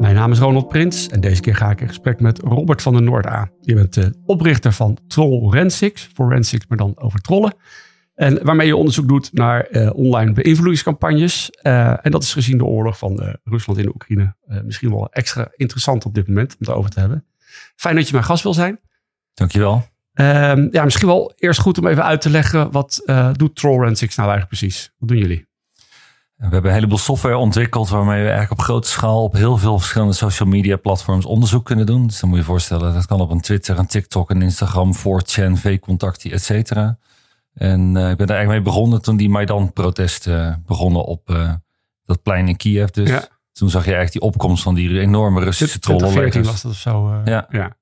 Mijn naam is Ronald Prins en deze keer ga ik in gesprek met Robert van der Noorda. Je bent de oprichter van Trollrensics, Forensics maar dan over trollen. En waarmee je onderzoek doet naar uh, online beïnvloedingscampagnes. Uh, en dat is gezien de oorlog van uh, Rusland in de Oekraïne misschien wel extra interessant op dit moment om het over te hebben. Fijn dat je mijn gast wil zijn. Dankjewel. Um, ja, misschien wel eerst goed om even uit te leggen. Wat doet Trollrensics nou eigenlijk precies? Wat doen jullie? We hebben een heleboel software ontwikkeld waarmee we eigenlijk op grote schaal op heel veel verschillende social media platforms onderzoek kunnen doen. Dus dan moet je je voorstellen, dat kan op een Twitter, een TikTok, een Instagram, 4chan, V-contactie, et cetera. En uh, ik ben daar eigenlijk mee begonnen toen die Maidan-protesten uh, begonnen op uh, dat plein in Kiev. Dus ja. toen zag je eigenlijk die opkomst van die enorme Russische trollen. 14 was dat of zo. ja. ja.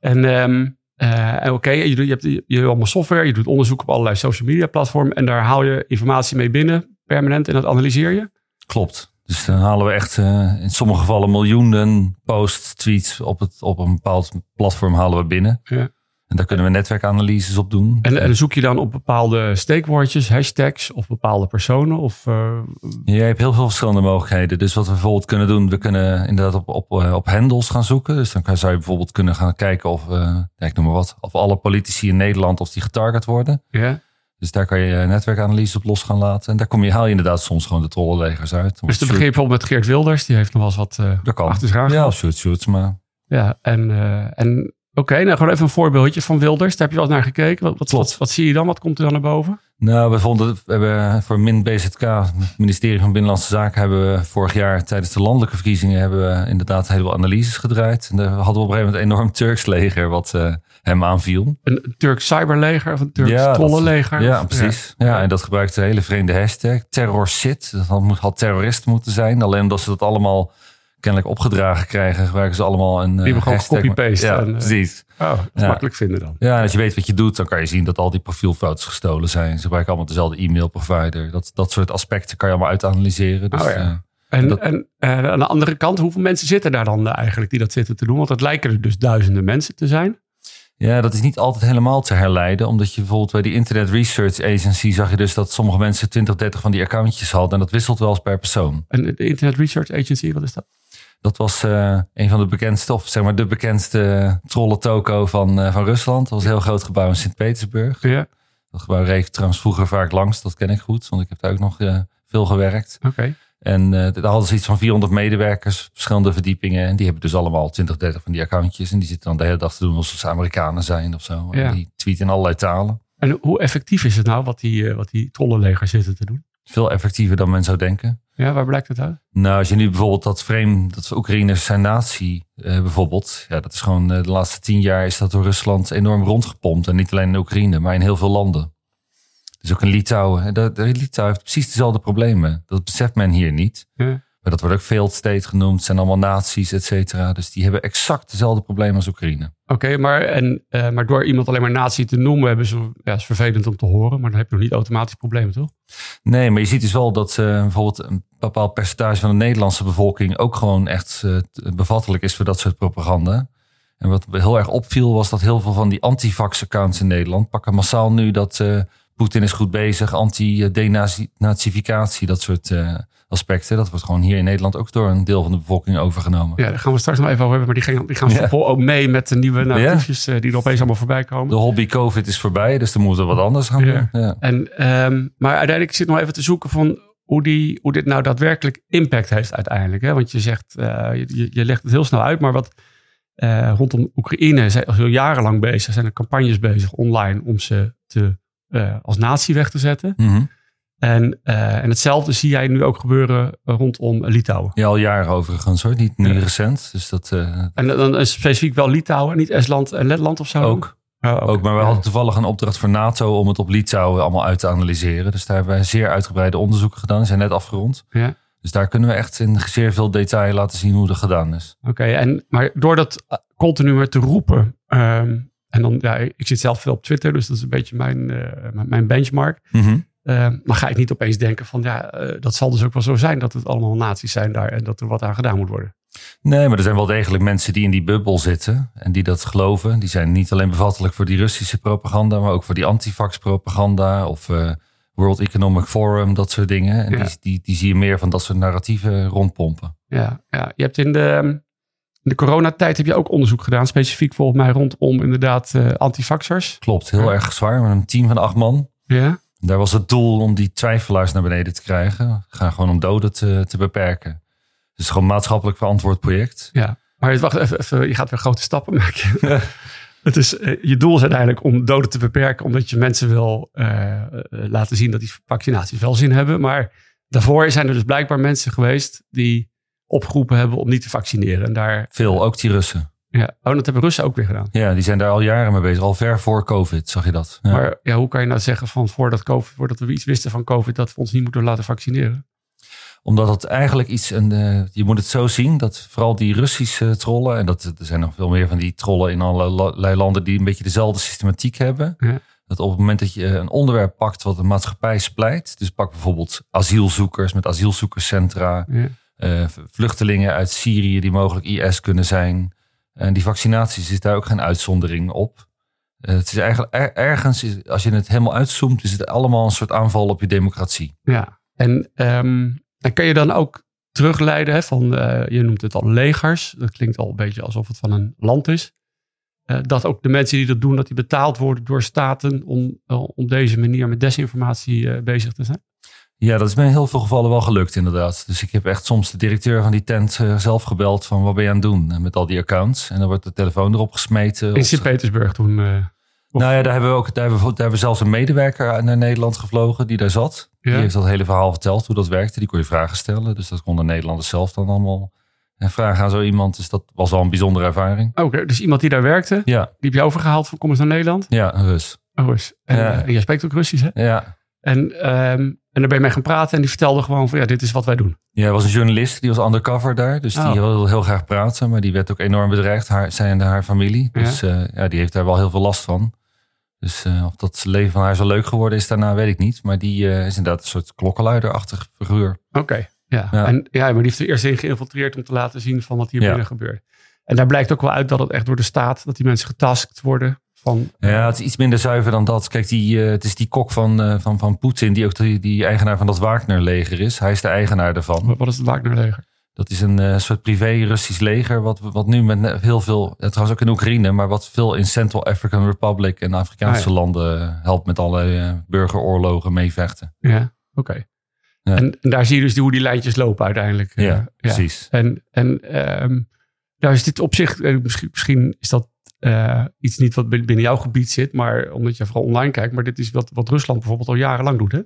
En um, uh, Oké, okay, je, je, hebt, je hebt allemaal software, je doet onderzoek op allerlei social media platformen en daar haal je informatie mee binnen permanent en dat analyseer je? Klopt. Dus dan halen we echt uh, in sommige gevallen miljoenen posts, tweets op, het, op een bepaald platform halen we binnen. Ja. En daar kunnen we netwerkanalyses op doen. En, en zoek je dan op bepaalde steekwoordjes, hashtags of bepaalde personen? Of, uh... ja, je hebt heel veel verschillende mogelijkheden. Dus wat we bijvoorbeeld kunnen doen, we kunnen inderdaad op, op, uh, op handles gaan zoeken. Dus dan zou je bijvoorbeeld kunnen gaan kijken of, uh, ik noem maar wat, of alle politici in Nederland of die getarget worden. Ja. Dus daar kan je netwerkanalyse op los gaan laten. En daar kom je, haal je inderdaad soms gewoon de trollenlegers uit. Dus te beginnen bijvoorbeeld met Geert Wilders, die heeft nog wel eens wat uh, achter zich Ja, of shoots, shoots, maar... Ja, en, en Oké, okay, nou gewoon even een voorbeeldje van Wilders. Daar heb je wel eens naar gekeken. Wat, wat, wat, wat, zie je dan? Wat komt er dan naar boven? Nou, we vonden, we hebben voor Min BZK, het ministerie van Binnenlandse Zaken, hebben we vorig jaar tijdens de landelijke verkiezingen hebben we inderdaad helemaal analyses gedraaid. En daar hadden we op een gegeven moment een enorm Turks leger wat uh, hem aanviel. Een Turks cyberleger of een Turks ja, trollenleger? Ja, precies. Ja. ja. en dat gebruikte een hele vreemde hashtag. Terrorcit, dat had, had terrorist moeten zijn. Alleen omdat ze dat allemaal kennelijk opgedragen krijgen, gebruiken ze allemaal een Die uh, gewoon copy-paste. Ja, en, uh, precies. Oh, dat is ja. makkelijk vinden dan. Ja, als je weet wat je doet, dan kan je zien dat al die profielfoto's gestolen zijn. Ze gebruiken allemaal dezelfde e-mail provider. Dat, dat soort aspecten kan je allemaal uitanalyseren. Dus, oh, ja. uh, en, dat... en uh, aan de andere kant, hoeveel mensen zitten daar dan eigenlijk die dat zitten te doen? Want het lijken er dus duizenden mensen te zijn. Ja, dat is niet altijd helemaal te herleiden. Omdat je bijvoorbeeld bij die Internet Research Agency zag je dus dat sommige mensen 20, 30 van die accountjes hadden. En dat wisselt wel eens per persoon. En de Internet Research Agency, wat is dat? Dat was uh, een van de bekendste, of zeg maar de bekendste trollen toko van, uh, van Rusland. Dat was een heel groot gebouw in Sint-Petersburg. Ja. Dat gebouw reed trouwens vroeger vaak langs, dat ken ik goed, want ik heb daar ook nog uh, veel gewerkt. Oké. En daar hadden ze iets van 400 medewerkers, verschillende verdiepingen. En die hebben dus allemaal 20, 30 van die accountjes. En die zitten dan de hele dag te doen alsof ze Amerikanen zijn of zo. Ja. En die tweeten in allerlei talen. En hoe effectief is het nou wat die, wat die trollenleger zitten te doen? Veel effectiever dan men zou denken. Ja, waar blijkt het uit? Nou, als je nu bijvoorbeeld dat frame, dat Oekraïne zijn natie uh, bijvoorbeeld. Ja, dat is gewoon uh, de laatste tien jaar is dat door Rusland enorm rondgepompt. En niet alleen in Oekraïne, maar in heel veel landen. Dus ook in Litouwen. De, de Litouwen heeft precies dezelfde problemen. Dat beseft men hier niet. Ja. Maar dat wordt ook failed state genoemd. Het zijn allemaal naties, et cetera. Dus die hebben exact dezelfde problemen als Oekraïne. Oké, maar, en, uh, maar door iemand alleen maar natie te noemen, hebben ze, ja, is vervelend om te horen. Maar dan heb je nog niet automatisch problemen, toch? Nee, maar je ziet dus wel dat uh, bijvoorbeeld een bepaald percentage van de Nederlandse bevolking ook gewoon echt uh, bevattelijk is voor dat soort propaganda. En wat heel erg opviel was dat heel veel van die antivax-accounts in Nederland pakken massaal nu dat Poetin is goed bezig, anti-denazificatie, dat soort aspecten. Dat wordt gewoon hier in Nederland ook door een deel van de bevolking overgenomen. Ja, daar gaan we straks nog even over hebben. Maar die gaan, die gaan ja. ook mee met de nieuwe narratiefjes ja. die er opeens allemaal voorbij komen. De hobby COVID is voorbij, dus dan moeten we wat anders gaan doen. Ja. En, um, maar uiteindelijk zit nog even te zoeken van hoe, die, hoe dit nou daadwerkelijk impact heeft uiteindelijk. Hè? Want je zegt, uh, je, je legt het heel snel uit, maar wat uh, rondom Oekraïne zijn al jarenlang bezig. Zijn er campagnes bezig online om ze te, uh, als natie weg te zetten. Mm -hmm. En, uh, en hetzelfde zie jij nu ook gebeuren rondom Litouwen. Ja, al jaren overigens hoor, niet, niet ja. recent. Dus dat, uh, en dan is specifiek wel Litouwen, niet Estland en Letland of zo? Ook. Oh, okay. ook maar we hadden toevallig een opdracht voor NATO om het op Litouwen allemaal uit te analyseren. Dus daar hebben wij zeer uitgebreide onderzoeken gedaan. Die zijn net afgerond. Ja. Dus daar kunnen we echt in zeer veel detail laten zien hoe dat gedaan is. Oké, en maar door dat eh, continu te roepen. ehm, en dan, ja, ik zit zelf veel op Twitter, dus dat is een beetje mijn, eh, mijn- benchmark. Mhm. Eh, maar ga ik niet opeens denken van, ja, eh, dat zal dus ook wel zo zijn dat het allemaal nazi's zijn daar en dat er wat aan gedaan moet worden. Nee, maar er zijn wel degelijk mensen die in die bubbel zitten en die dat geloven. Die zijn niet alleen bevattelijk voor die Russische propaganda, maar ook voor die antifax propaganda of World Economic Forum, dat soort dingen. En Ja. die, die, die zie je meer van dat soort narratieven rondpompen. Ja, ja. je hebt in de, in de coronatijd heb je ook onderzoek gedaan, specifiek volgens mij rondom inderdaad eh antifaxers. Klopt, heel Ja. erg zwaar met een team van acht man. Ja, Daar was het doel om die twijfelaars naar beneden te krijgen. Gaat gewoon om doden te, te beperken. Het is gewoon een maatschappelijk verantwoord project. ja. Maar wacht even, even, je gaat weer grote stappen maken. Het is, eh, je doel is uiteindelijk om doden te beperken, omdat je mensen wil eh, laten zien dat die vaccinaties wel zin hebben. Maar daarvoor zijn er dus blijkbaar mensen geweest die opgeroepen hebben om niet te vaccineren. En daar, Veel, ook die Russen. ja, oh, dat hebben Russen ook weer gedaan. Ja, die zijn daar al jaren mee bezig. Al ver voor COVID, zag je dat. Ja. Maar ja, hoe kan je nou zeggen van voordat, COVID, voordat we iets wisten van COVID, dat we ons niet moeten laten vaccineren? Omdat het eigenlijk iets, en eh, je moet het zo zien, dat vooral die Russische trollen, en dat, er zijn nog veel meer van die trollen in allerlei landen die een beetje dezelfde systematiek hebben. Ja. Dat op het moment dat je een onderwerp pakt wat de maatschappij splijt, dus pak bijvoorbeeld asielzoekers met asielzoekerscentra, Ja. Eh, vluchtelingen uit Syrië die mogelijk IS kunnen zijn. En die vaccinaties is daar ook geen uitzondering op. Eh, het is eigenlijk er- ergens, als je het helemaal uitzoomt, is het allemaal een soort aanval op je democratie. Ja, en, ehm, en kan je dan ook terugleiden hè, van, eh, je noemt het al legers. Dat klinkt al een beetje alsof het van een land is. Dat ook de mensen die dat doen, dat die betaald worden door staten om op deze manier met desinformatie bezig te zijn. Ja, dat is me in heel veel gevallen wel gelukt inderdaad. Dus ik heb echt soms de directeur van die tent eh, zelf gebeld van wat ben je aan het doen met al die accounts. En dan wordt de telefoon erop gesmeten. In Sint-Petersburg toen. of- nou ja, daar hebben we ook daar hebben we, daar hebben we zelfs een medewerker naar Nederland gevlogen die daar zat. Ja. Die heeft dat hele verhaal verteld hoe dat werkte. Die kon je vragen stellen. Dus dat konden Nederlanders zelf dan allemaal eh, vragen aan zo iemand. Dus dat was wel een bijzondere ervaring. Oké, dus iemand die daar werkte, die Ja, heb je overgehaald van kom eens naar Nederland. ja, een Rus. Oh, eens. En, Ja. en jij spreekt ook Russisch, hè? Ja. En, ehm, en daar ben je mee gaan praten en die vertelde gewoon van ja, dit is wat wij doen. Ja, er was een journalist, die was undercover daar. Dus die Oh. wilde heel graag praten, maar die werd ook enorm bedreigd, haar, zij en haar familie. Ja. Dus eh, ja, die heeft daar wel heel veel last van. Dus eh, of dat leven van haar zo leuk geworden is daarna, weet ik niet. Maar die eh, is inderdaad een soort klokkenluiderachtig figuur. Oké, ja. Ja. En, ja. Maar die heeft er eerst in geïnfiltreerd om te laten zien van wat hier Ja. binnen gebeurt. En daar blijkt ook wel uit dat het echt door de staat, dat die mensen getaskt worden van... Ja, het is iets minder zuiver dan dat. Kijk, die, eh, het is die kok van, eh, van, van Poetin, die ook die, die eigenaar van dat Wagner-leger is. Hij is de eigenaar daarvan. Wat is het Wagnerleger? Dat is een eh, soort privé-Russisch leger, wat, wat nu met heel veel, trouwens ook in Oekraïne, maar wat veel in Central African Republic en Afrikaanse Ah, landen eh, helpt met alle eh, burgeroorlogen meevechten. Ja, oké. Ja. En, en daar zie je dus hoe die lijntjes lopen uiteindelijk. Ja, Eh, precies. En, en nou is dit op zich, eh, misschien, misschien is dat eh, iets niet wat bin- binnen jouw gebied zit, maar omdat je vooral online kijkt, maar dit is wat, wat Rusland bijvoorbeeld al jarenlang doet, hè?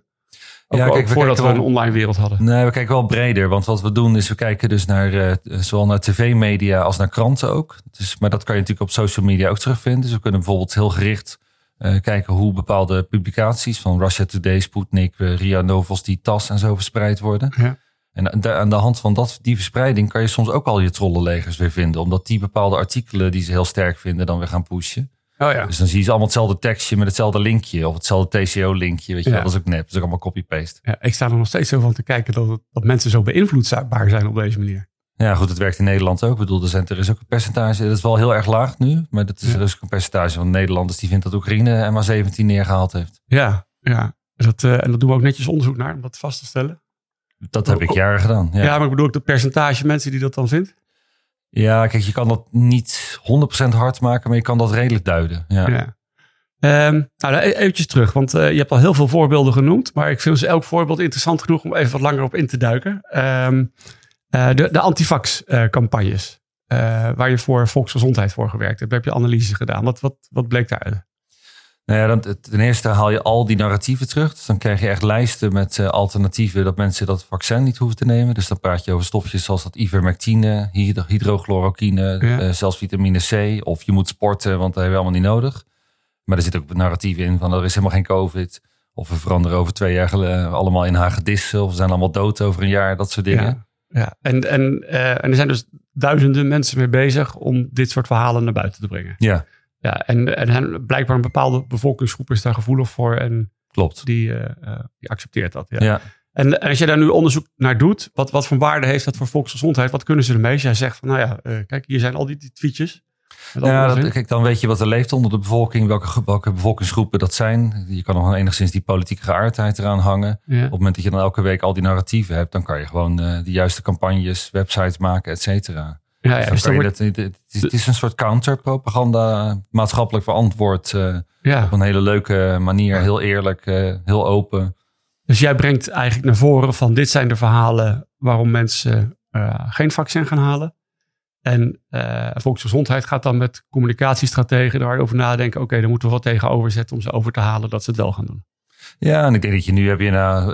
Ook, Ja, kijk, we voordat we een online wereld hadden. Nee, we kijken wel breder, want wat we doen is we kijken dus naar eh, zowel naar tv-media als naar kranten ook. Dus, maar dat kan je natuurlijk op social media ook terugvinden. Dus we kunnen bijvoorbeeld heel gericht eh, kijken hoe bepaalde publicaties van Russia Today, Sputnik, RIA Novosti, TAS en zo verspreid worden. Ja. En aan de- hand van dat, die verspreiding kan je soms ook al je trollenlegers weer vinden. Omdat die bepaalde artikelen die ze heel sterk vinden dan weer gaan pushen. Oh ja. Dus dan zie je ze allemaal hetzelfde tekstje met hetzelfde linkje. Of hetzelfde TCO-linkje. Weet je Ja. dat is ook nep. Dat is ook allemaal copy-paste. ja. Ik sta er nog steeds zo van te kijken dat, dat mensen zo beïnvloedbaar zijn op deze manier. Ja, goed, het werkt in Nederland ook. Ik bedoel, er, zijn, er is ook een percentage, dat is wel heel erg laag nu. Maar dat is Ja. er is ook een percentage van Nederlanders die vindt dat Oekraïne MH17 neergehaald heeft. Ja, ja. Dat, eh, en dat doen we ook netjes onderzoek naar om dat vast te stellen. Dat heb ik jaren gedaan. Ja. Ja, maar ik bedoel ook het percentage mensen die dat dan vindt. ja, kijk, je kan dat niet 100% hard maken, maar je kan dat redelijk duiden. Ja. Ja. Ehm, nou, e- eventjes terug, want eh, je hebt al heel veel voorbeelden genoemd. Maar ik vind dus elk voorbeeld interessant genoeg om even wat langer op in te duiken. Ehm, eh, de de antivax-campagnes, eh, waar je voor volksgezondheid voor gewerkt hebt, heb je analyses gedaan. Wat, wat, wat bleek daaruit? Nou ja, dan, ten eerste haal je al die narratieven terug. Dus dan krijg je echt lijsten met eh, alternatieven dat mensen dat vaccin niet hoeven te nemen. Dus dan praat je over stofjes zoals dat ivermectine, hydro- hydrochloroquine, Ja. eh, zelfs vitamine C. Of je moet sporten, want dat hebben we allemaal niet nodig. Maar er zit ook narratieven in van er is helemaal geen COVID. Of we veranderen over twee jaar gel- allemaal in hagedissen. Of we zijn allemaal dood over een jaar. Dat soort dingen. Ja, ja. En, en, eh, en er zijn dus duizenden mensen mee bezig om dit soort verhalen naar buiten te brengen. Ja, Ja, en, en hen- blijkbaar een bepaalde bevolkingsgroep is daar gevoelig voor en klopt. die, eh, eh, die accepteert dat. Ja. Ja. En, en als je daar nu onderzoek naar doet, wat, wat voor waarde heeft dat voor volksgezondheid? Wat kunnen ze ermee? Als jij zegt van, nou ja, eh, kijk, hier zijn al die, die tweetjes. Ja, dat, kijk, dan weet je wat er leeft onder de bevolking. Welke, welke bevolkingsgroepen dat zijn. Je kan nog enigszins die politieke geaardheid eraan hangen. ja. Op het moment dat je dan elke week al die narratieven hebt, dan kan je gewoon de juiste campagnes, websites maken, et cetera. Ja, ja, Dus dan wordt- dat, het, is, het is een soort counterpropaganda, maatschappelijk verantwoord, eh, ja. op een hele leuke manier, heel eerlijk, eh, heel open. Dus jij brengt eigenlijk naar voren van dit zijn de verhalen waarom mensen eh, geen vaccin gaan halen. En volksgezondheid gaat dan met communicatiestrategen daarover nadenken. Oké, dan moeten we wat tegenover zetten om ze over te halen dat ze het wel gaan doen. Ja, en ik denk dat je nu heb je na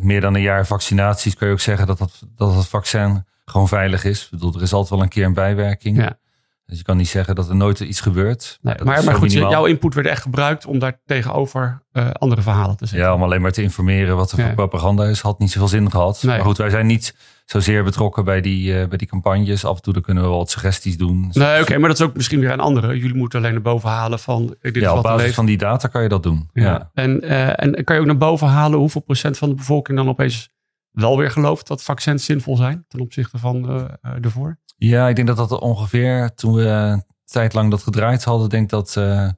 meer dan een jaar vaccinaties, kun je ook zeggen dat dat, dat het vaccin gewoon veilig is. Ik bedoel, er is altijd wel een keer een bijwerking. Ja. Dus je kan niet zeggen dat er nooit iets gebeurt. Nee, maar, maar goed, minimaal. jouw input werd echt gebruikt om daar tegenover eh, andere verhalen te zetten. Ja, om alleen maar te informeren wat er Ja. voor propaganda is, had niet zoveel zin gehad. Nee. Maar goed, wij zijn niet zozeer betrokken bij die, eh, bij die campagnes. Af en toe dan kunnen we wel wat suggesties doen. Nee, oké, maar dat is ook misschien weer een andere. Jullie moeten alleen naar boven halen van eh, dit ja, op wat basis van die data kan je dat doen. Ja. Ja. En, en kan je ook naar boven halen hoeveel procent van de bevolking dan opeens wel weer gelooft dat vaccins zinvol zijn ten opzichte van eh eh, ervoor? Ja, ik denk dat dat ongeveer, toen we een tijd lang dat gedraaid hadden, denk dat eh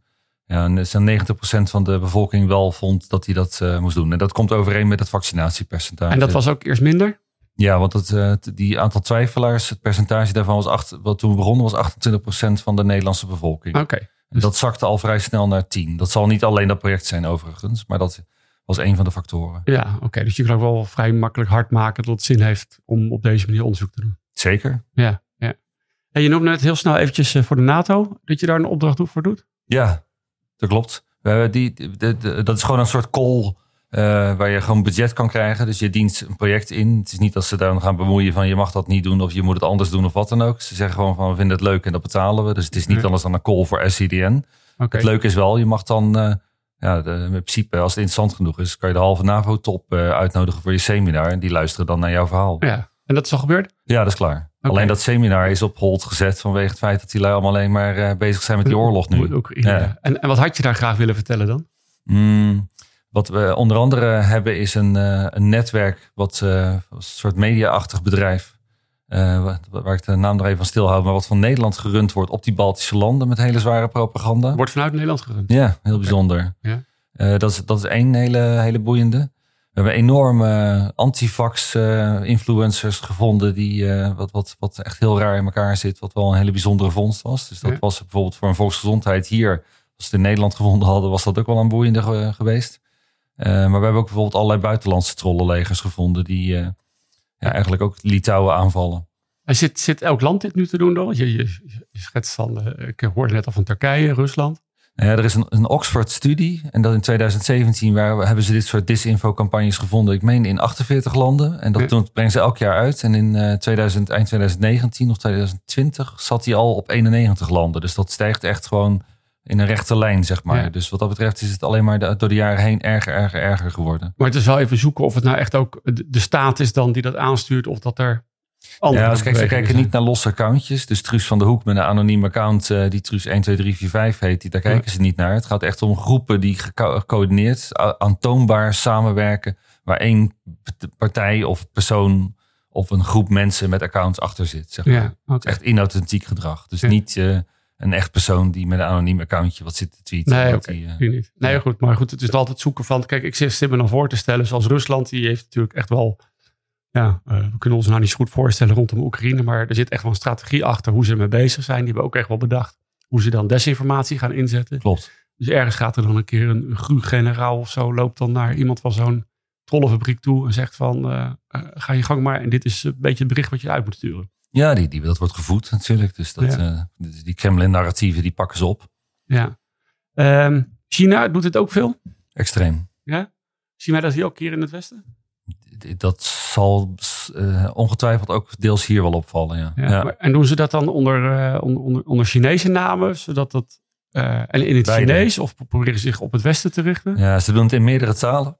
ja, zo'n 90% van de bevolking wel vond dat hij dat moest doen. En dat komt overeen met het vaccinatiepercentage. En dat was ook eerst minder? Ja, want het, die aantal twijfelaars, het percentage daarvan was, acht, wat toen we begonnen, was 28% van de Nederlandse bevolking. Oké. En dat zakte al vrij snel naar 10. Dat zal niet alleen dat project zijn overigens, maar dat was een van de factoren. Ja, oké. Dus je kan ook wel vrij makkelijk hard maken dat het zin heeft om op deze manier onderzoek te doen. Zeker. Ja, ja. En je noemde net heel snel eventjes eh, voor de NATO, dat je daar een opdracht voor doet. Ja, dat klopt. We hebben die, de, de- dat is gewoon een soort call eh, waar je gewoon budget kan krijgen. Dus je dient een project in. Het is niet dat ze dan gaan bemoeien van je mag dat niet doen of je moet het anders doen of wat dan ook. Ze zeggen gewoon van we vinden het leuk en dat betalen we. Dus het is niet Ja. anders dan een call voor SCDN. Het leuke is wel, je mag dan, eh, ja, de, in principe als het interessant genoeg is, kan je de halve NAVO-top eh, uitnodigen voor je seminar. En die luisteren dan naar jouw verhaal. Ja, Ja. En dat is al gebeurd? dat is klaar. Alleen dat seminar is op hold gezet vanwege het feit dat die lui allemaal alleen maar eh, bezig zijn met die oorlog nu. Oekraïne. Ja. En, en wat had je daar graag willen vertellen dan? Mm, wat we onder andere hebben is een, eh, een netwerk, wat een soort media-achtig bedrijf. Eh, wa- waar ik de naam er even van stilhoud, maar wat van Nederland gerund wordt op die Baltische landen met hele zware propaganda. Wordt vanuit Nederland gerund. Ja, heel bijzonder. Ja. Eh, dat, is, dat is één hele, hele boeiende. We hebben enorme antivax-influencers gevonden, die, eh, wat, wat, wat echt heel raar in elkaar zit, wat wel een hele bijzondere vondst was. Dus dat Ja. was bijvoorbeeld voor een volksgezondheid hier, als we het in Nederland gevonden hadden, was dat ook wel een boeiende ge- geweest. Eh, maar we hebben ook bijvoorbeeld allerlei buitenlandse trollenlegers gevonden, die eh, ja, eigenlijk ook Litouwen aanvallen. En zit, zit elk land dit nu te doen dan? Je, je, je schetst van, eh, ik hoorde net al van Turkije, Rusland. Ja, er is een, een Oxford-studie en dat in 2017 waar, we- hebben ze dit soort disinfo-campagnes gevonden. Ik meen in 48 landen en dat Ja. doen- brengen ze elk jaar uit. En in eh 2000, eind 2019 of 2020 zat hij al op 91 landen. Dus dat stijgt echt gewoon in een rechte lijn, zeg maar. Ja. Dus wat dat betreft is het alleen maar door de jaren heen erger, erger, erger geworden. Maar het is wel even zoeken of het nou echt ook de, staat is dan die dat aanstuurt. Of dat er andere Ja, dus kijk, ze kijken zijn. niet naar losse accountjes. Dus Truus van de Hoek met een anoniem account eh, die Truus 1, 2, 3, 4, 5 heet. Die, daar Ja. kijken ze niet naar. Het gaat echt om groepen die geco- gecoördineerd, aantoonbaar samenwerken. Waar één partij of persoon of een groep mensen met accounts achter zit. Zeg maar. Ja, Het oké. is echt inauthentiek gedrag. Dus Ja. niet eh, een echt persoon die met een anoniem accountje wat zit te tweeten. Nee, oké. die, eh, niet. Nee, goed. Maar goed, het is altijd zoeken van... Kijk, ik zit me dan voor te stellen, zoals Rusland, die heeft natuurlijk echt wel... Ja, eh, we kunnen ons nou niet zo goed voorstellen rondom Oekraïne, maar er zit echt wel een strategie achter hoe ze ermee bezig zijn. Die hebben ook echt wel bedacht hoe ze dan desinformatie gaan inzetten. Klopt. Dus ergens gaat er dan een keer een, een GRU-generaal of zo, loopt dan naar iemand van zo'n trollenfabriek toe en zegt van, eh, ga je gang maar. En dit is een beetje het bericht wat je uit moet sturen. Ja, die, die, dat wordt gevoed natuurlijk. Dus dat, Ja. eh, dus die Kremlin-narratieven die pakken ze op. Ja. Ehm, China doet dit ook veel. Extreem. Ja? Zien wij dat hier ook hier in het Westen? Dat zal eh, ongetwijfeld ook deels hier wel opvallen. Ja. Ja. Ja. Maar- en doen ze dat dan onder, eh, onder, onder, onder Chinese namen, zodat dat en in het Beide. Chinees? Of proberen ze zich op het Westen te richten? Ja, ze doen het in meerdere talen.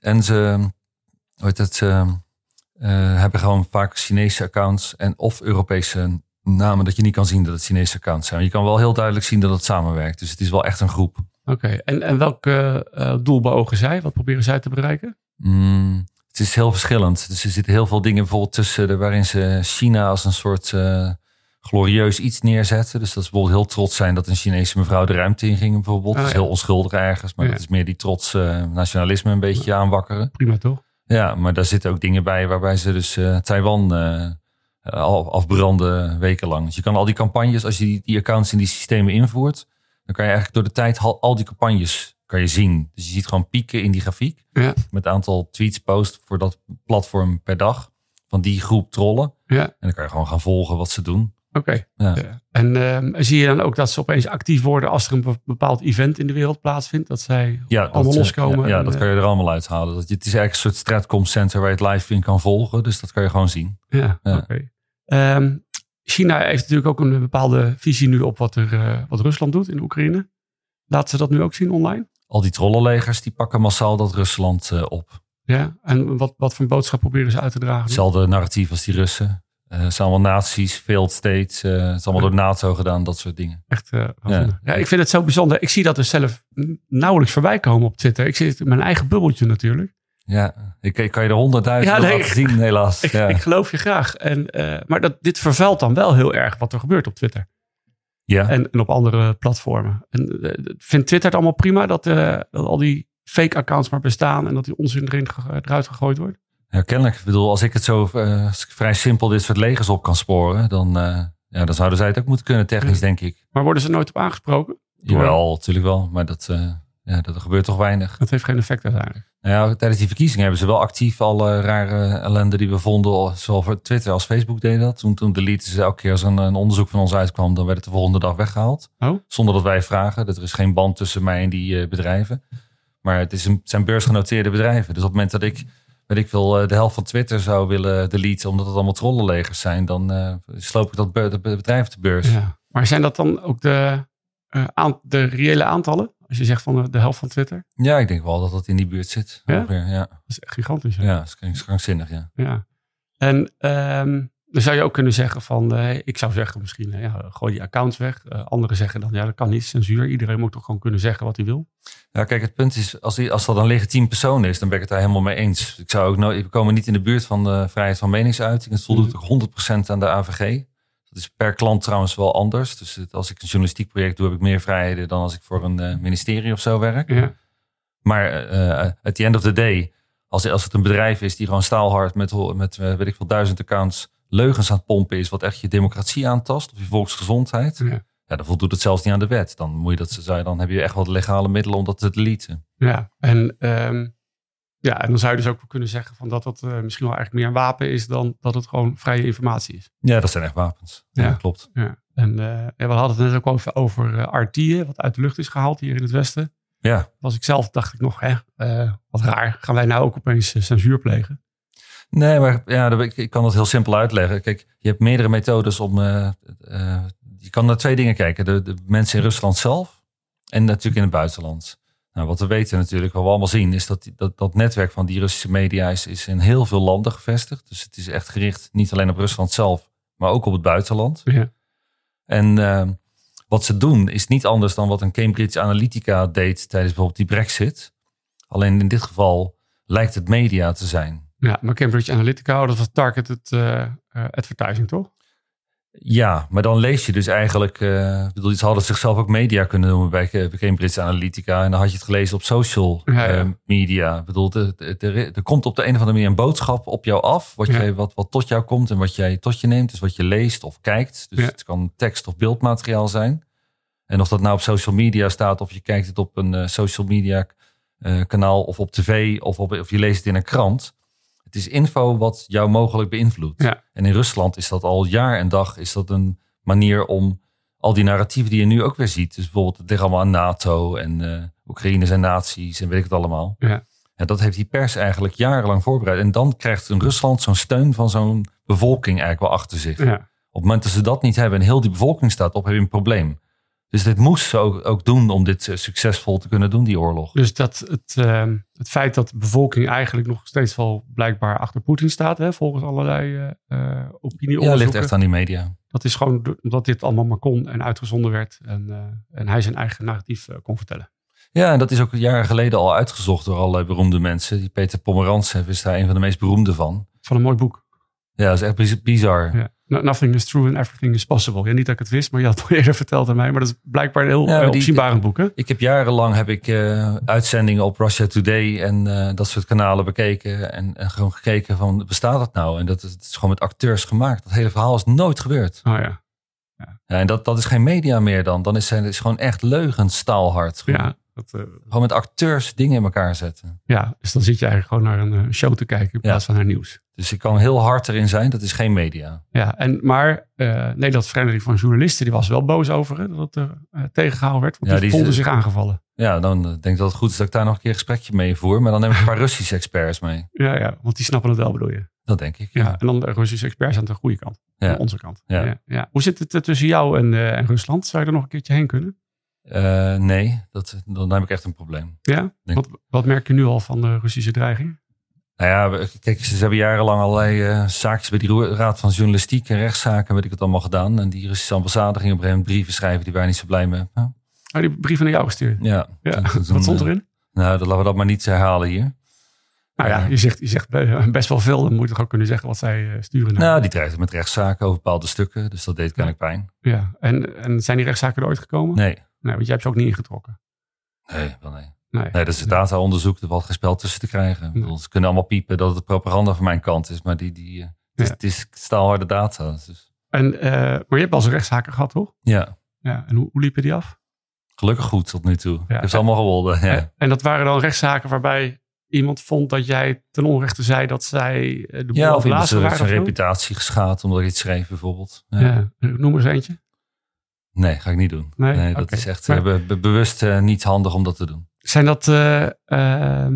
En ze, hoe heet het, ze eh, hebben gewoon vaak Chinese accounts en of Europese namen dat je niet kan zien dat het Chinese accounts zijn. Je kan wel heel duidelijk zien dat het samenwerkt. Dus het is wel echt een groep. Oké, en, en welk eh, eh, doel beogen zij? Wat proberen zij te bereiken? Mm, het is heel verschillend. Dus er zitten heel veel dingen bijvoorbeeld tussen de, waarin ze China als een soort eh, glorieus iets neerzetten. Dus dat ze bijvoorbeeld heel trots zijn dat een Chinese mevrouw de ruimte in ging bijvoorbeeld. Ah, dat is heel onschuldig ergens, maar Ja. dat is meer die trots nationalisme een beetje aanwakkeren. Prima toch? Ja, maar daar zitten ook dingen bij waarbij ze dus eh, Taiwan eh, al afbranden wekenlang. Dus je kan al die campagnes, als je die, die accounts in die systemen invoert, dan kan je eigenlijk door de tijd al, al die campagnes kan je zien. Dus je ziet gewoon pieken in die grafiek Ja. met het aantal tweets post voor dat platform per dag van die groep trollen. Ja, En dan kan je gewoon gaan volgen wat ze doen. Oké. Ja. Ja. En ehm, zie je dan ook dat ze opeens actief worden als er een be- bepaald event in de wereld plaatsvindt? Dat zij Ja, allemaal dat, eh, loskomen? Ja, en, dat eh, kan je er allemaal uithalen. Dat, het is eigenlijk een soort stratcom center waar je het live in kan volgen. Dus dat kan je gewoon zien. Ja, oké. Ehm, China heeft natuurlijk ook een bepaalde visie nu op wat, er, eh, wat Rusland doet in Oekraïne. Laten ze dat nu ook zien online? Al die trollenlegers die pakken massaal dat Rusland op. Ja, en wat, wat voor boodschap proberen ze uit te dragen? Hetzelfde narratief als die Russen. Eh, het zijn allemaal naties, failed states. eh, het is allemaal door NATO gedaan, dat soort dingen. Echt, eh, Ja. ja. ik vind het zo bijzonder. Ik zie dat dus zelf nauwelijks voorbij komen op Twitter. Ik zit in mijn eigen bubbeltje natuurlijk. Ja, ik, ik kan je er honderdduizend Ja, nee, zien, helaas. Ik, ja. ik geloof je graag. En, maar dat, dit vervuilt dan wel heel erg wat er gebeurt op Twitter. ja. En, en op andere platformen. En uh, vindt Twitter het allemaal prima dat, uh, dat al die fake accounts maar bestaan en dat die onzin erin eruit gegooid wordt? Ja, kennelijk. Ik bedoel, als ik het zo uh, ik vrij simpel dit soort legers op kan sporen, dan, uh, ja, dan zouden zij het ook moeten kunnen, technisch, denk ik. Maar worden ze nooit op aangesproken? Jawel, natuurlijk wel. Maar dat, uh, ja, dat gebeurt toch weinig. Dat heeft geen effect uiteindelijk. Nou ja, tijdens die verkiezingen hebben ze wel actief alle rare ellende die we vonden, zowel voor Twitter als Facebook deden dat. Toen, toen deleten ze elke keer als een, een onderzoek van ons uitkwam, dan werd het de volgende dag weggehaald. Oh? Zonder dat wij vragen. Dat er is geen band tussen mij en die bedrijven. Maar het, is een, het zijn beursgenoteerde bedrijven. Dus op het moment dat ik, weet ik wil, de helft van Twitter zou willen deleten, omdat het allemaal trollenlegers zijn, dan uh, sloop ik dat be bedrijf de beurs. Ja. Maar zijn dat dan ook de, uh, de reële aantallen? Als je zegt van de, de, helft van Twitter? Ja, ik denk wel dat dat in die buurt zit. Ja? Ongeveer, ja. Dat is echt gigantisch. Ja, ja dat is krankzinnig, ja. ja. En um, dan zou je ook kunnen zeggen van, uh, ik zou zeggen misschien, uh, ja, gooi die accounts weg. Uh, anderen zeggen dan, ja, dat kan niet, censuur. Iedereen moet toch gewoon kunnen zeggen wat hij wil. Ja, kijk, het punt is, als, die, als dat een legitiem persoon is, dan ben ik het daar helemaal mee eens. Ik zou ook nooit, we komen niet in de buurt van de vrijheid van meningsuiting. Het voldoet ook 100% aan de AVG. Dat is per klant trouwens wel anders. Dus als ik een journalistiek project doe, heb ik meer vrijheden dan als ik voor een ministerie of zo werk. Ja. Maar at the end of the day, als, als het een bedrijf is die gewoon staalhard met, met weet ik veel, duizend accounts leugens aan het pompen is, wat echt je democratie aantast of je volksgezondheid. Ja. Ja, dan voldoet het zelfs niet aan de wet. Dan, moet je dat, dan heb je echt wat legale middelen om dat te deleten. Ja, en, um, ja, en dan zou je dus ook kunnen zeggen van dat dat uh, misschien wel eigenlijk meer een wapen is dan dat het gewoon vrije informatie is. Ja, dat zijn echt wapens. Ja, ja klopt. Ja. En uh, ja, we hadden het net ook over, over uh, RT, wat uit de lucht is gehaald hier in het Westen. Ja. Was ik zelf, dacht ik nog, hè, wat raar. Gaan wij nou ook opeens censuur plegen? Nee, maar ja, ik kan dat heel simpel uitleggen. Kijk, je hebt meerdere methodes om. Uh, uh, je kan naar twee dingen kijken: de, de, mensen in Rusland zelf en natuurlijk in het buitenland. Nou, wat we weten natuurlijk, wat we allemaal zien, is dat dat, dat netwerk van die Russische media is, is in heel veel landen gevestigd. Dus het is echt gericht niet alleen op Rusland zelf, maar ook op het buitenland. Ja. En uh, wat ze doen is niet anders dan wat een Cambridge Analytica deed tijdens bijvoorbeeld die Brexit. Alleen in dit geval lijkt het media te zijn. Ja, maar Cambridge Analytica, dat was targeted uh, uh, advertising, toch? Ja, maar dan lees je dus eigenlijk... Uh, bedoel, ze hadden zichzelf ook media kunnen noemen bij, bij Cambridge Analytica. En dan had je het gelezen op social ja, ja. Uh, media. Ik bedoel, er komt op de een of andere manier een boodschap op jou af. Wat, ja. jij, wat, wat tot jou komt en wat jij tot je neemt. Dus wat je leest of kijkt. Dus het kan tekst of beeldmateriaal zijn. En of dat nou op social media staat of je kijkt het op een uh, social media kanaal of op tv of, op, of je leest het in een krant. Is info wat jou mogelijk beïnvloedt. Ja. En in Rusland is dat al jaar en dag is dat een manier om al die narratieven die je nu ook weer ziet. Dus bijvoorbeeld het ligt allemaal aan NATO en uh, Oekraïne zijn naties en weet ik het allemaal. Ja. En dat heeft die pers eigenlijk jarenlang voorbereid. En dan krijgt een Rusland zo'n steun van zo'n bevolking eigenlijk wel achter zich. Ja. Op het moment dat ze dat niet hebben en heel die bevolking staat op, heb je een probleem. Dus dit moest ze ook, ook doen om dit eh, succesvol te kunnen doen, die oorlog. Dus dat het, ehm, het feit dat de bevolking eigenlijk nog steeds wel blijkbaar achter Poetin staat, hè, volgens allerlei uh, opinieonderzoeken. Ja, ligt echt aan die media. Dat is gewoon omdat dit allemaal maar kon en uitgezonden werd en, en hij zijn eigen narratief kon vertellen. Ja, en dat is ook jaren geleden al uitgezocht door allerlei beroemde mensen. Die Peter Pomerantsev is daar een van de meest beroemde van. Van een mooi boek. Ja, dat is echt bizar. Ja. Nothing is true and everything is possible. Ja, niet dat ik het wist, maar je had het eerder verteld aan mij. Maar dat is blijkbaar een heel ja, opzienbarend boek. Hè? Ik heb jarenlang heb ik, uh, uitzendingen op Russia Today en uh, dat soort kanalen bekeken. En, en, gewoon gekeken van, bestaat dat nou? En dat is, is, gewoon met acteurs gemaakt. Dat hele verhaal is nooit gebeurd. Oh ja. ja. ja en dat, dat is geen media meer dan. Dan is het is gewoon echt leugens staalhard. Gewoon. Ja. Dat, uh, gewoon met acteurs dingen in elkaar zetten. Ja, dus dan zit je eigenlijk gewoon naar een show te kijken in plaats van naar nieuws. Dus ik kan heel hard erin zijn, dat is geen media. Ja, en, maar uh, Nederlands Vereniging van Journalisten die was wel boos over hè, dat het er uh, tegengehouden werd. Want ja, die, die voelden zich aangevallen. Ja, dan denk ik dat het goed is dat ik daar nog een keer een gesprekje mee voer. Maar dan neem ik een paar Russische experts mee. Ja, ja, want die snappen het wel bedoel je. Dat denk ik. Ja, ja en dan de Russische experts aan de goede kant. Ja. Aan onze kant. Ja. Ja, Hoe zit het tussen jou en, uh, en Rusland? Zou je er nog een keertje heen kunnen? nee, dat, dan heb ik echt een probleem. Ja? Wat, wat merk je nu al van de Russische dreiging? Nou ja, kijk, ze hebben jarenlang allerlei uh, zaakjes bij die Raad van Journalistiek en rechtszaken, weet ik het allemaal gedaan. En die Russische ambassade ging op een gegeven moment brieven schrijven die wij niet zo blij mee hebben. Oh, die brieven naar jou gestuurd? Ja. ja. Wat stond erin? Uh, nou, dat laten we dat maar niet herhalen hier. Nou ja, je zegt, je zegt best wel veel. Dan moet je toch ook kunnen zeggen wat zij sturen. Naar. Nou, die dreigden met rechtszaken over bepaalde stukken. Dus dat deed kennelijk ja. pijn. Ja, en, en zijn die rechtszaken er ooit gekomen? Nee. Nee, want jij hebt ze ook niet ingetrokken. Nee, wel nee. Nee, nee dat is data-onderzoek. Er valt geen spel tussen te krijgen. Nee. Ze kunnen allemaal piepen dat het propaganda van mijn kant is. Maar die, die, uh, het, is, het is staalharde data. Dus. En, uh, maar je hebt al eens rechtszaken gehad, toch? Ja. ja en hoe, hoe liepen die af? Gelukkig goed tot nu toe. Ja. Ik heb ze allemaal gewonnen. Ja. En dat waren dan rechtszaken waarbij iemand vond dat jij ten onrechte zei dat zij eh, de boel ja, of iemand zijn reputatie geschaad omdat ik iets schreef bijvoorbeeld. Ja. ja. Noem eens eentje. Nee, ga ik niet doen. Nee, nee dat okay. is echt maar, be bewust uh, niet handig om dat te doen. Zijn dat uh, uh,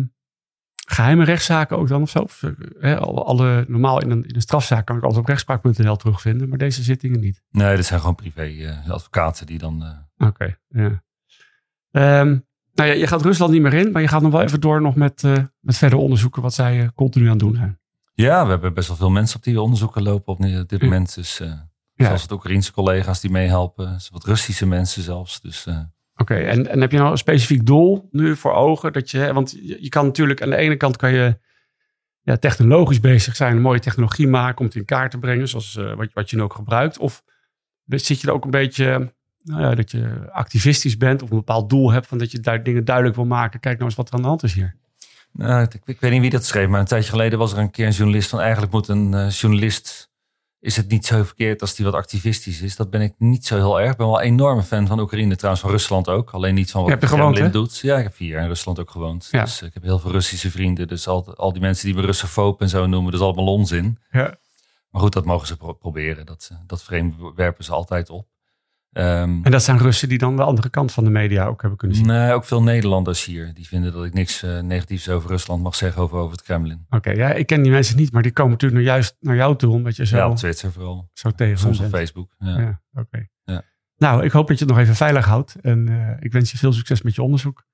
geheime rechtszaken ook dan of zo? Of, uh, alle, normaal in een, in een strafzaak kan ik alles op rechtspraak.nl terugvinden, maar deze zittingen niet. Nee, dat zijn gewoon privé advocaten die dan. Oké, okay, ja. Um, nou ja, je gaat Rusland niet meer in, maar je gaat nog wel even door nog met, met verder onderzoeken wat zij continu aan het doen zijn. Ja, we hebben best wel veel mensen op die onderzoeken lopen op dit moment. Dus ja. zoals het Oekraïense collega's die meehelpen, wat Russische mensen zelfs. Dus Oké, en, en heb je nou een specifiek doel nu voor ogen? Dat je, want je, kan natuurlijk aan de ene kant kan je ja, technologisch bezig zijn, een mooie technologie maken om het in kaart te brengen, zoals uh, wat, wat je nu ook gebruikt. Of zit je er ook een beetje, nou ja, dat je activistisch bent of een bepaald doel hebt van dat je daar dingen duidelijk wil maken. Kijk nou eens wat er aan de hand is hier. Nou, ik, ik, weet niet wie dat schreef, maar een tijdje geleden was er een keer een journalist van eigenlijk moet een uh, journalist is het niet zo verkeerd als die wat activistisch is. Dat ben ik niet zo heel erg. Ik ben wel een enorme fan van Oekraïne, trouwens van Rusland ook. Alleen niet van wat Kremlin doet. Ja, ik heb vier jaar in Rusland ook gewoond. Ja. Dus ik heb heel veel Russische vrienden. Dus al, al die mensen die me Russofoob en zo noemen, dat is allemaal onzin. Ja. Maar goed, dat mogen ze proberen. Dat, dat frame werpen ze altijd op. Um, en dat zijn Russen die dan de andere kant van de media ook hebben kunnen zien? Nee, ook veel Nederlanders hier. Die vinden dat ik niks uh, negatiefs over Rusland mag zeggen over, over het Kremlin. Oké, ja, ik ken die mensen niet, maar die komen natuurlijk naar juist naar jou toe. Omdat je zo, ja, op Twitter vooral. Zo tegen Soms op Facebook. Ja, ja oké. Ja. Nou, ik hoop dat je het nog even veilig houdt. En uh, ik wens je veel succes met je onderzoek.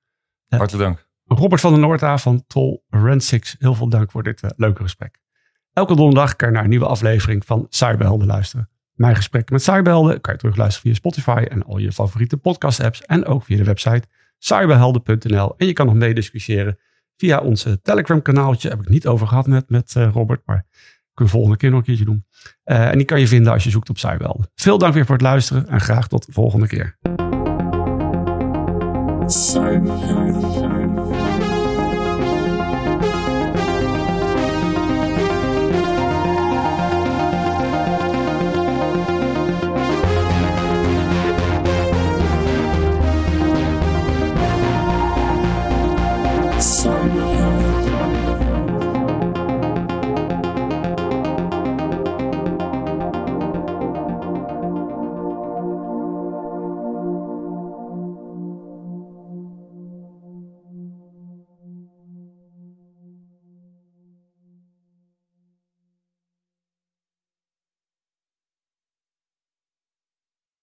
Hartelijk dank. Robert van der Noorda van Tol Rensix, heel veel dank voor dit uh, leuke gesprek. Elke donderdag kan je naar een nieuwe aflevering van Cyberhelden luisteren. Mijn gesprek met cyberhelden kan je terugluisteren via Spotify en al je favoriete podcast apps. En ook via de website cyberhelden.nl. En je kan nog meediscussiëren via onze Telegram kanaaltje. Heb ik niet over gehad net met uh, Robert, maar kunnen we volgende keer nog een keertje doen. Uh, en die kan je vinden als je zoekt op cyberhelden. Veel dank weer voor het luisteren en graag tot de volgende keer.